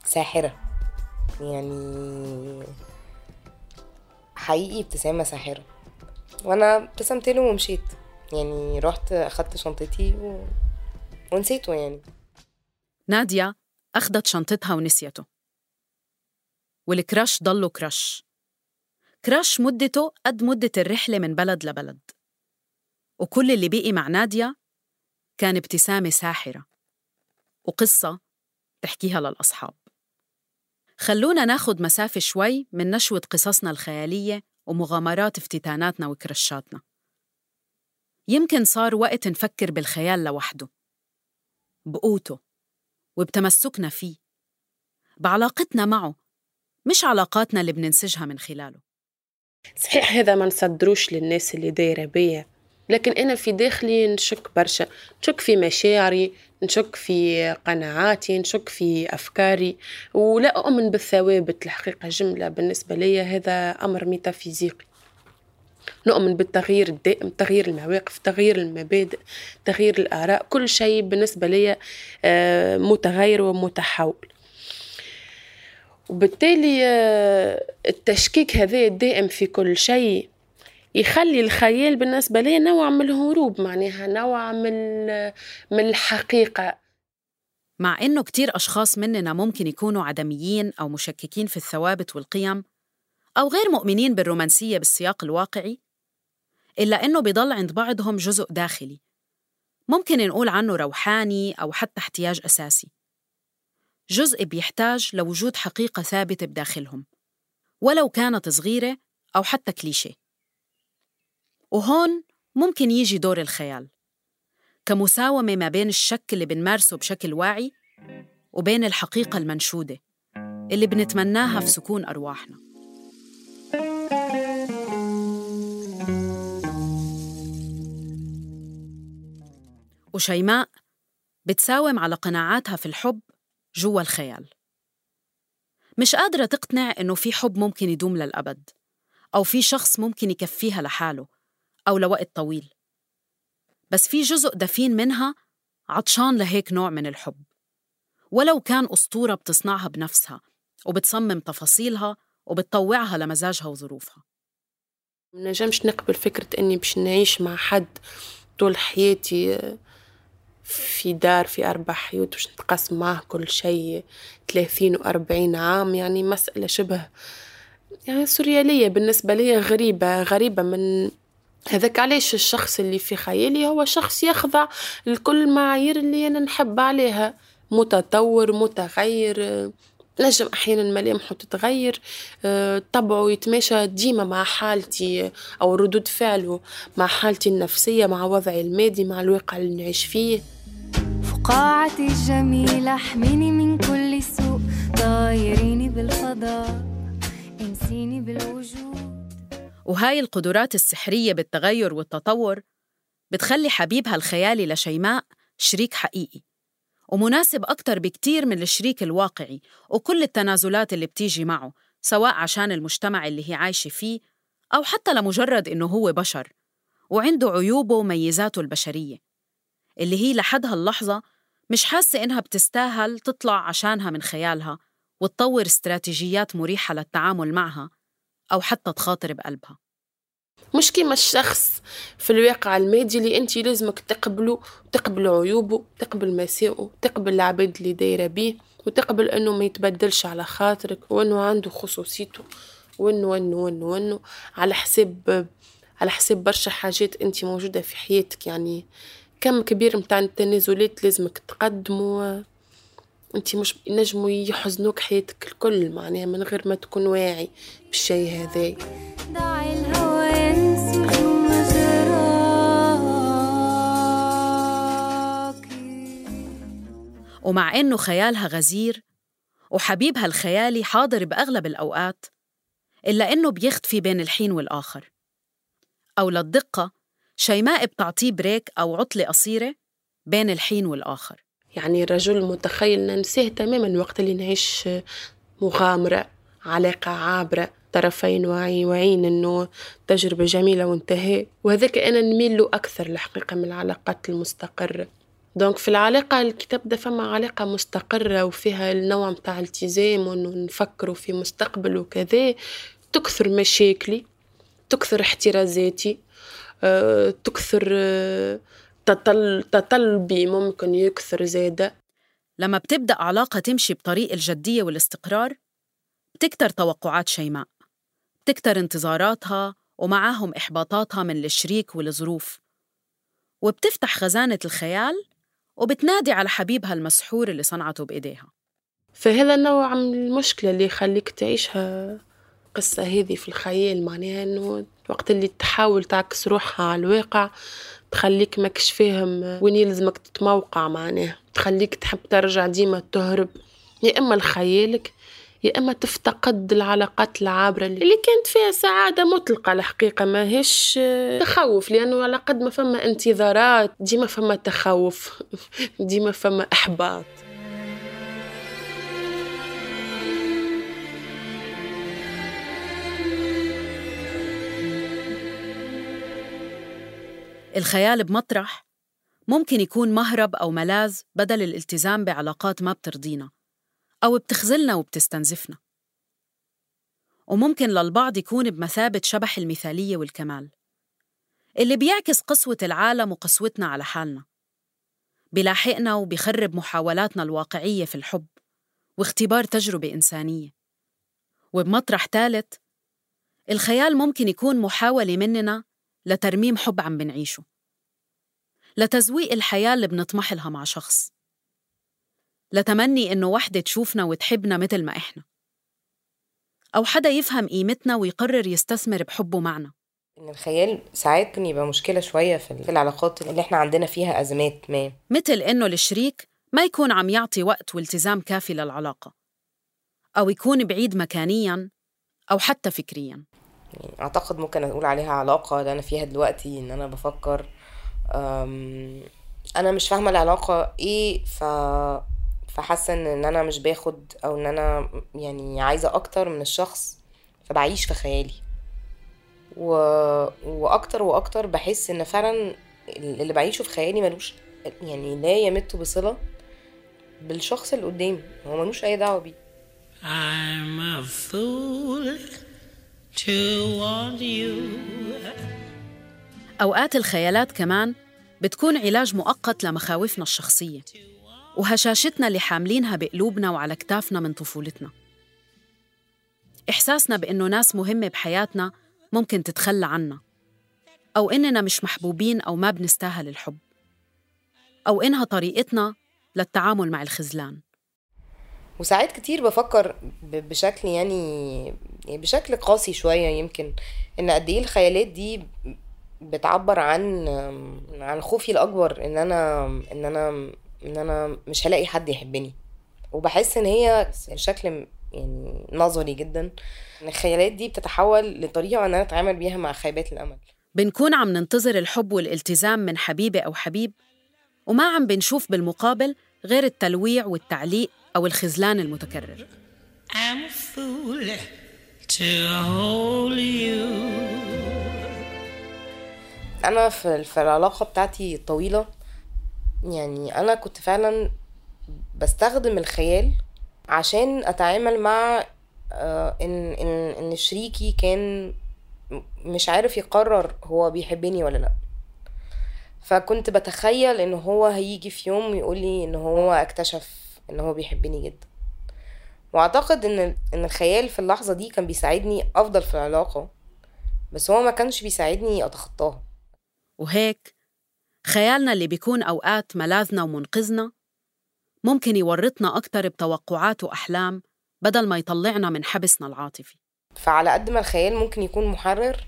S4: ساحرة. يعني حقيقي ابتسامه ساحره وأنا ابتسمت له ومشيت. يعني رحت أخدت شنطتي و... ونسيته يعني.
S1: نادية أخدت شنطتها ونسيته. والكراش ضله كراش. كراش مدته قد مدة الرحلة من بلد لبلد. وكل اللي بقي مع نادية كان ابتسامة ساحرة. وقصة تحكيها للأصحاب. خلونا ناخد مسافة شوي من نشوة قصصنا الخيالية ومغامرات افتتاناتنا وكرشاتنا. يمكن صار وقت نفكر بالخيال لوحده بقوته وبتمسكنا فيه بعلاقتنا معه مش علاقاتنا اللي بننسجها من خلاله.
S3: صحيح هذا ما نصدروش للناس اللي دايرة بيا لكن أنا في داخلي نشك برشا نشك في مشاعري نشك في قناعاتي نشك في أفكاري ولا أؤمن بالثوابت الحقيقة جملة بالنسبة لي هذا أمر ميتافيزيقي. نؤمن بالتغيير الدائم تغيير المواقف تغيير المبادئ تغيير الآراء كل شيء بالنسبة لي آه، متغير ومتحول. وبالتالي آه، التشكيك هذا الدائم في كل شيء يخلي الخيال بالنسبة لي نوع من الهروب معناها نوع من من الحقيقة.
S1: مع إنه كتير أشخاص مننا ممكن يكونوا عدميين أو مشككين في الثوابت والقيم أو غير مؤمنين بالرومانسية بالسياق الواقعي إلا إنه بيضل عند بعضهم جزء داخلي. ممكن نقول عنه روحاني أو حتى احتياج أساسي. جزء بيحتاج لوجود حقيقة ثابتة بداخلهم ولو كانت صغيرة أو حتى كليشيه. وهون ممكن يجي دور الخيال. كمساومة ما بين الشك اللي بنمارسه بشكل واعي وبين الحقيقة المنشودة اللي بنتمناها في سكون أرواحنا. وشيماء بتساوم على قناعاتها في الحب جوا الخيال. مش قادرة تقتنع إنه في حب ممكن يدوم للأبد أو في شخص ممكن يكفيها لحاله. أو لوقت طويل. بس في جزء دفين منها عطشان لهيك نوع من الحب. ولو كان أسطورة بتصنعها بنفسها وبتصمم تفاصيلها وبتطوعها لمزاجها وظروفها.
S3: منجمش نقبل فكرة إني باش نعيش مع حد طول حياتي في دار في أربع حيوت باش نتقاسم معاه كل شيء ثلاثين وأربعين عام يعني مسألة شبه يعني سوريالية بالنسبة لي غريبة غريبة من هذاك علاش الشخص اللي في خيالي هو شخص يخضع لكل المعايير اللي أنا نحب عليها. متطور متغير. نجم أحيانا ملامحه تتغير آه، طبعه يتماشى ديما مع حالتي أو ردود فعله مع حالتي النفسية مع وضعي المادي مع الواقع اللي نعيش فيه.
S5: فقاعتي الجميلة احميني من كل سوء. طايريني بالفضاء انسيني بالوجود.
S1: وهاي القدرات السحرية بالتغير والتطور بتخلي حبيبها الخيالي لشيماء شريك حقيقي ومناسب أكتر بكتير من الشريك الواقعي وكل التنازلات اللي بتيجي معه سواء عشان المجتمع اللي هي عايشة فيه أو حتى لمجرد إنه هو بشر وعنده عيوبه وميزاته البشرية اللي هي لحد هاللحظة مش حاسة إنها بتستاهل تطلع عشانها من خيالها وتطور استراتيجيات مريحة للتعامل معها أو حتى تخاطر بقلبها.
S3: مش كيما الشخص في الواقع المادي اللي أنت لازمك تقبله تقبل عيوبه تقبل مساوئه تقبل العباد اللي دايرة بيه وتقبل إنه ما يتبدلش على خاطرك وإنه عنده خصوصيته وإنه وإنه وإنه وإنه. على حساب على حساب برشا حاجات أنت موجودة في حياتك يعني كم كبير متاع التنازلات لازمك تقدمه. انت مش نجموا يحزنوك حياتك الكل معناها من غير ما تكون واعي بالشي هذا.
S5: الهوى
S1: ومع إنه خيالها غزير وحبيبها الخيالي حاضر بأغلب الأوقات إلا إنه بيختفي بين الحين والآخر. أو للدقة شيماء بتعطيه بريك أو عطلة قصيرة بين الحين والآخر.
S3: يعني الرجل متخيل ننساه تماما وقت اللي نعيش مغامرة علاقة عابرة طرفين واعي واعيين إنه تجربة جميلة وانتهاء وهذاك أنا نميل له أكثر الحقيقة من العلاقات المستقرة. دونك في العلاقة الكتاب ده فما علاقة مستقرة وفيها النوع متاع التزام وإنه في مستقبل وكذا تكثر مشاكلي تكثر احترازاتي آه، تكثر آه، تطل تطلبي ممكن يكثر زادة
S1: لما بتبدأ علاقة تمشي بطريق الجدية والاستقرار بتكتر توقعات شيماء بتكتر انتظاراتها ومعاهم إحباطاتها من الشريك والظروف. وبتفتح خزانة الخيال وبتنادي على حبيبها المسحور اللي صنعته بإيديها.
S3: فهذا النوع من المشكلة اللي يخليك تعيشها قصة هذه في الخيال معناها إنه وقت اللي تحاول تعكس روحها على الواقع تخليك ماكش فاهم وين يلزمك تتموقع معناها. تخليك تحب ترجع ديما تهرب. يا إما لخيالك يا إما تفتقد العلاقات العابرة اللي كانت فيها سعادة مطلقة الحقيقة ماهيش تخوف لأنه على قد ما فما انتظارات ديما فما تخوف ديما فما إحباط.
S1: الخيال بمطرح ممكن يكون مهرب أو ملاذ بدل الالتزام بعلاقات ما بترضينا أو بتخذلنا وبتستنزفنا. وممكن للبعض يكون بمثابة شبح المثالية والكمال اللي بيعكس قسوة العالم وقسوتنا على حالنا بيلاحقنا وبيخرب محاولاتنا الواقعية في الحب واختبار تجربة إنسانية. وبمطرح ثالث الخيال ممكن يكون محاولة مننا لترميم حب عم بنعيشه. لتزويق الحياة اللي بنطمح لها مع شخص. لتمني إنه وحدة تشوفنا وتحبنا مثل ما إحنا. أو حدا يفهم قيمتنا ويقرر يستثمر بحبه معنا.
S4: إن الخيال ساعات ممكن يبقى مشكلة شوية في العلاقات اللي إحنا عندنا فيها أزمات ما.
S1: مثل إنه الشريك ما يكون عم يعطي وقت والتزام كافي للعلاقة. أو يكون بعيد مكانياً أو حتى فكرياً.
S4: يعني أعتقد ممكن أقول عليها علاقة اللي أنا فيها دلوقتي إن أنا بفكر أنا مش فاهمة العلاقة إيه ف فحاسة إن أنا مش باخد أو إن أنا يعني عايزة أكتر من الشخص فبعيش في خيالي و... وأكتر وأكتر بحس إن فعلا اللي بعيشه في خيالي ملوش يعني لا يمت بصلة بالشخص اللي قدامي هو ملوش أي دعوة بيه
S7: I'm a fool.
S1: أوقات الخيالات كمان بتكون علاج مؤقت لمخاوفنا الشخصية وهشاشتنا اللي حاملينها بقلوبنا وعلى كتافنا من طفولتنا. إحساسنا بإنه ناس مهمة بحياتنا ممكن تتخلى عنا أو إننا مش محبوبين أو ما بنستاهل الحب أو إنها طريقتنا للتعامل مع الخذلان.
S4: وساعات كتير بفكر بشكل يعني يعني بشكل قاسي شوية يمكن إن قد إيه الخيالات دي بتعبر عن عن خوفي الأكبر إن أنا إن أنا إن أنا مش هلاقي حد يحبني. وبحس إن هي بشكل يعني نظري جدا إن الخيالات دي بتتحول لطريقة إن أنا أتعامل بيها مع خيبات الأمل.
S1: بنكون عم ننتظر الحب والالتزام من حبيبة أو حبيب وما عم بنشوف بالمقابل غير التلويع والتعليق أو الخذلان المتكرر.
S7: I'm a fool to hold you.
S4: أنا في العلاقة بتاعتي الطويله يعني أنا كنت فعلا بستخدم الخيال عشان أتعامل مع آه، إن إن إن شريكي كان مش عارف يقرر هو بيحبني ولا لأ. فكنت بتخيل إن هو هيجي في يوم يقول لي إن هو اكتشف ان هو بيحبني جدا. وأعتقد إن إن الخيال في اللحظة دي كان بيساعدني أفضل في العلاقة بس هو ما كانش بيساعدني أتخطاها.
S1: وهيك خيالنا اللي بيكون أوقات ملاذنا ومنقذنا ممكن يورطنا أكتر بتوقعات وأحلام بدل ما يطلعنا من حبسنا العاطفي.
S4: فعلى قد ما الخيال ممكن يكون محرر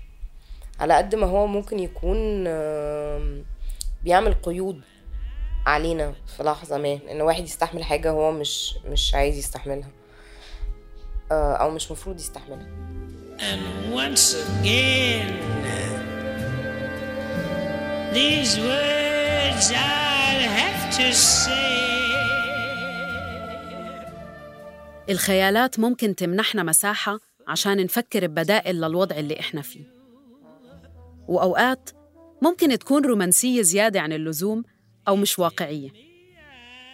S4: على قد ما هو ممكن يكون بيعمل قيود. علينا في لحظة ما ان واحد يستحمل حاجة هو مش مش عايز يستحملها. آه، أو مش مفروض يستحملها.
S7: And once again, these words I'll have to say.
S1: الخيالات ممكن تمنحنا مساحة عشان نفكر ببدائل للوضع اللي إحنا فيه. وأوقات ممكن تكون رومانسية زيادة عن اللزوم أو مش واقعية.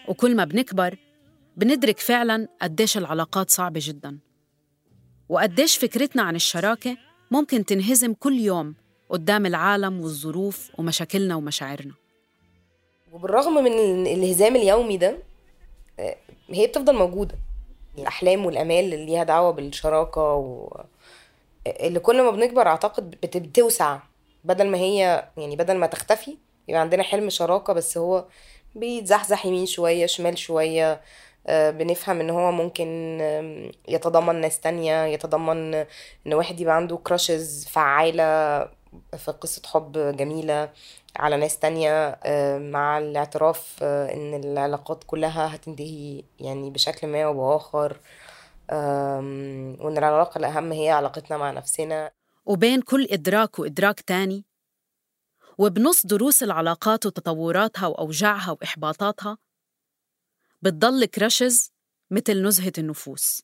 S1: وكل ما بنكبر بندرك فعلاً قديش العلاقات صعبة جداً. وقديش فكرتنا عن الشراكة ممكن تنهزم كل يوم قدام العالم والظروف ومشاكلنا ومشاعرنا.
S4: وبالرغم من ال- الانهزام اليومي ده آه، هي بتفضل موجودة. الأحلام والأمال اللي ليها دعوة بالشراكة و... اللي كل ما بنكبر أعتقد بت- بتوسع. بدل ما هي يعني بدل ما تختفي يبقى عندنا حلم شراكة بس هو بيتزحزح يمين شوية شمال شوية آه، بنفهم إن هو ممكن يتضمن ناس تانية يتضمن إن واحد يبقى عنده كراشز فعالة في قصة حب جميلة على ناس تانية مع الاعتراف آه، إن العلاقات كلها هتنتهي يعني بشكل ما آم، وإن العلاقة الأهم هي علاقتنا مع نفسنا.
S1: وبين كل إدراك وإدراك تاني وبنص دروس العلاقات وتطوراتها وأوجاعها وإحباطاتها بتضل كراشز مثل نزهة النفوس.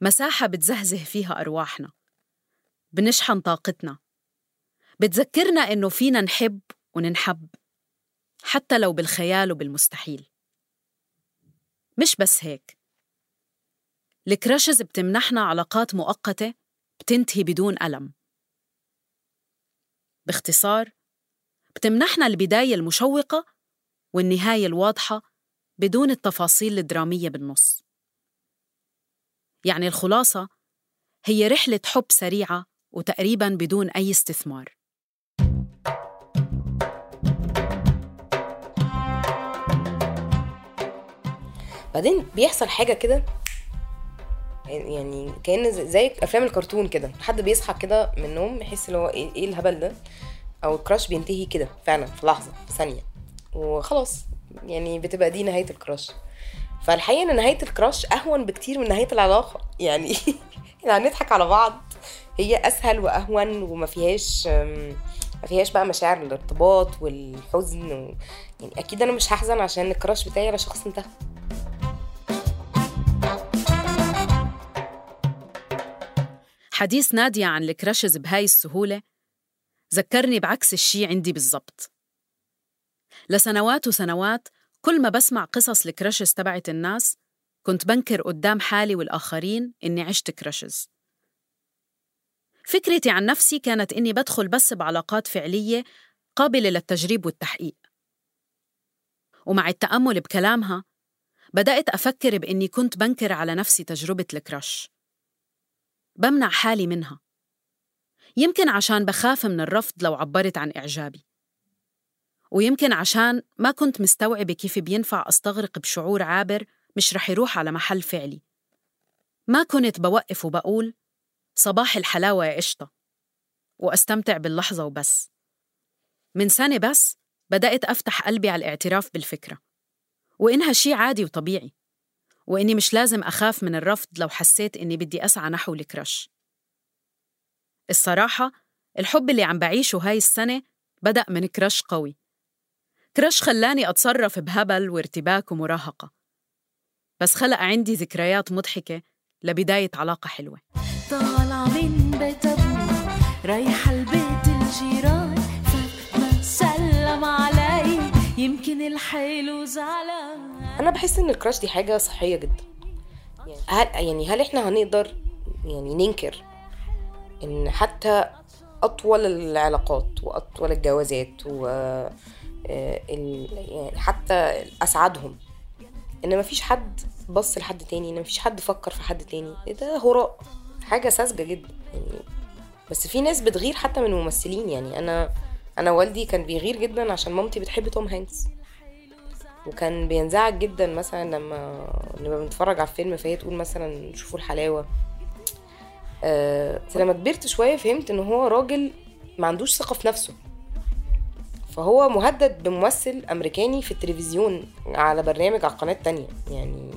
S1: مساحة بتزهزه فيها أرواحنا بنشحن طاقتنا بتذكرنا إنه فينا نحب وننحب حتى لو بالخيال وبالمستحيل. مش بس هيك. الكراشز بتمنحنا علاقات مؤقتة بتنتهي بدون ألم. باختصار بتمنحنا البداية المشوقة والنهاية الواضحة بدون التفاصيل الدرامية بالنص. يعني الخلاصة هي رحلة حب سريعة وتقريباً بدون أي استثمار.
S4: بعدين بيحصل حاجة كده يعني كأن زي- أفلام الكرتون كده. حد بيصحى كده من النوم يحس اللي هو إيه إيه الهبل ده؟ أو الكراش بينتهي كده فعلا في لحظة في ثانية. وخلاص يعني بتبقى دي نهاية الكراش. فالحقيقة إن نهاية الكراش أهون بكتير من نهاية العلاقة. يعني يعني هنضحك على بعض. هي أسهل وأهون وما فيهاش ما فيهاش بقى مشاعر الارتباط والحزن و... يعني أكيد أنا مش هحزن عشان الكراش بتاعي على شخص انتهى.
S1: حديث نادية عن الكراشز بهاي السهولة ذكرني بعكس الشي عندي بالضبط. لسنوات وسنوات كل ما بسمع قصص الكراشز تبعت الناس كنت بنكر قدام حالي والآخرين إني عشت كراشز فكرتي عن نفسي كانت إني بدخل بس بعلاقات فعلية قابلة للتجريب والتحقيق. ومع التأمل بكلامها بدأت أفكر بإني كنت بنكر على نفسي تجربة الكراش بمنع حالي منها. يمكن عشان بخاف من الرفض لو عبرت عن إعجابي. ويمكن عشان ما كنت مستوعبة كيف بينفع أستغرق بشعور عابر مش رح يروح على محل فعلي. ما كنت بوقف وبقول صباح الحلاوة يا قشطة. وأستمتع باللحظة وبس. من سنة بس بدأت أفتح قلبي على الاعتراف بالفكرة. وإنها شي عادي وطبيعي. وإني مش لازم أخاف من الرفض لو حسيت إني بدي أسعى نحو الكرش الصراحة الحب اللي عم بعيشه هاي السنة بدأ من كرش قوي. كرش خلاني أتصرف بهبل وارتباك ومراهقة. بس خلق عندي ذكريات مضحكة لبداية علاقة حلوة.
S7: طالعة من بيت أبوي رايحة البيت الجيران سلم علي يمكن الحلو زعلان.
S4: أنا بحس إن الكراش دي حاجة صحية جدا. يعني هل يعني هل إحنا هنقدر يعني ننكر إن حتى أطول العلاقات وأطول الجوازات و آه، يعني حتى اسعدهم إن مفيش حد بص لحد تاني إن مفيش حد فكر في حد تاني إيه ده؟ هراء. حاجة ساذجة جدا يعني. بس في ناس بتغير حتى من الممثلين يعني. أنا أنا والدي كان بيغير جدا عشان مامتي بتحب توم هانكس. وكان بينزعج جدا مثلا لما لما بنتفرج على الفيلم فهي تقول مثلا شوفوا الحلاوة. بس لما كبرت شوية فهمت إن هو راجل ما عندوش ثقة في نفسه. فهو مهدد بممثل أمريكاني في التلفزيون على برنامج على قناة تانية. يعني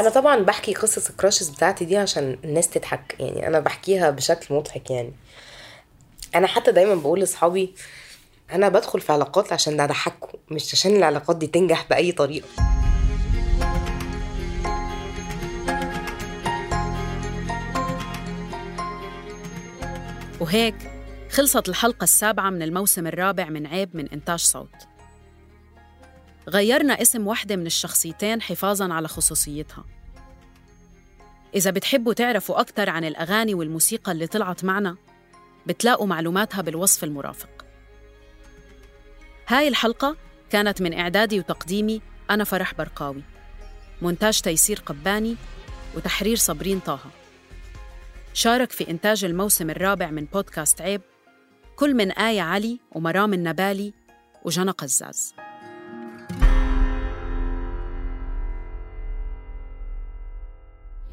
S4: أنا طبعا بحكي قصص الكراشز بتاعتي دي عشان الناس تضحك. يعني أنا بحكيها بشكل مضحك يعني. أنا حتى دايما بقول لأصحابي أنا بدخل في علاقات عشان أضحككم مش عشان العلاقات دي تنجح بأي طريقة.
S1: وهيك خلصت الحلقة السابعة من الموسم الرابع من عيب من إنتاج صوت. غيرنا اسم واحدة من الشخصيتين حفاظاً على خصوصيتها. إذا بتحبوا تعرفوا أكثر عن الأغاني والموسيقى اللي طلعت معنا بتلاقوا معلوماتها بالوصف المرافق. هاي الحلقة كانت من إعدادي وتقديمي أنا فرح برقاوي. مونتاج تيسير قباني وتحرير صابرين طه. شارك في إنتاج الموسم الرابع من بودكاست عيب كل من آية علي ومرام النبالي وجنى قزاز.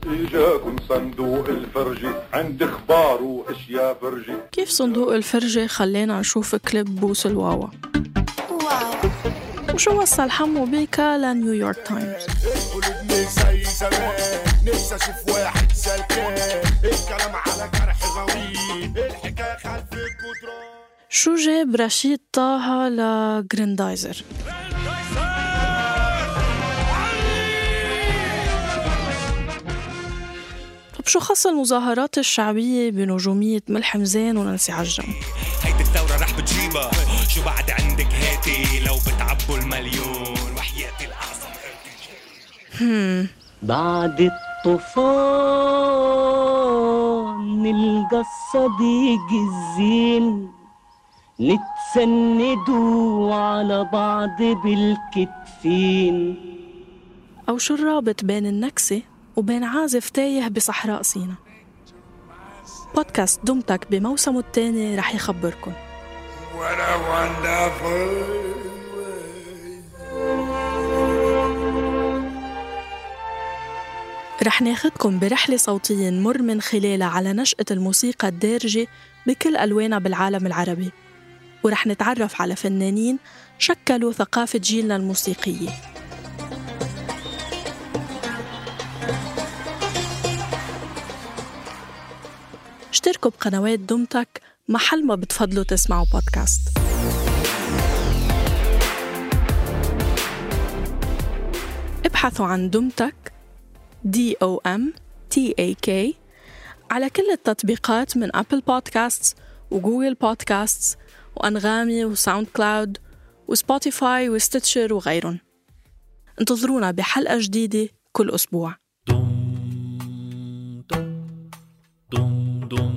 S8: إجاكم صندوق الفرجي عند إخبار وأشياء فرجي
S9: كيف صندوق الفرجة خلينا نشوف كليب بوس الواوا. وشو وصل حمو بيكا ل New
S8: York Times زي زمان نفسي أشوف واحد الكلام على جرح الحكاية خلف
S9: شو جاب رشيد طه ل Grendizer طب شو خص المظاهرات الشعبية بنجومية ملحم زين ونانسي عجرم.
S10: هيدي الثورة رح بتجيبها. شو بعد عندك هاتي لو بتعبوا المليون؟ وحياتي الأعظم
S11: بعد الطوفان نلقى الصديق الزين نتسندوا على بعض بالكتفين.
S9: أو شو الرابط بين النكسة؟ وبين عازف تايه بصحراء سينا بودكاست دمتك بموسمه الثاني رح
S8: wonderful
S9: رح ناخدكم برحلة صوتية نمر من خلالها على نشأة الموسيقى الدارجة بكل ألوانها بالعالم العربي. ورح نتعرف على فنانين شكلوا ثقافة جيلنا الموسيقية. اشتركوا بقنوات دومتك محل ما بتفضلوا تسمعوا بودكاست ابحثوا عن دومتك D O M T A K على كل التطبيقات من Apple Podcasts و Google Podcasts وأنغامي و SoundCloud و Spotify و Stitcher وغيرهم انتظرونا بحلقة جديدة كل أسبوع.
S12: doğdum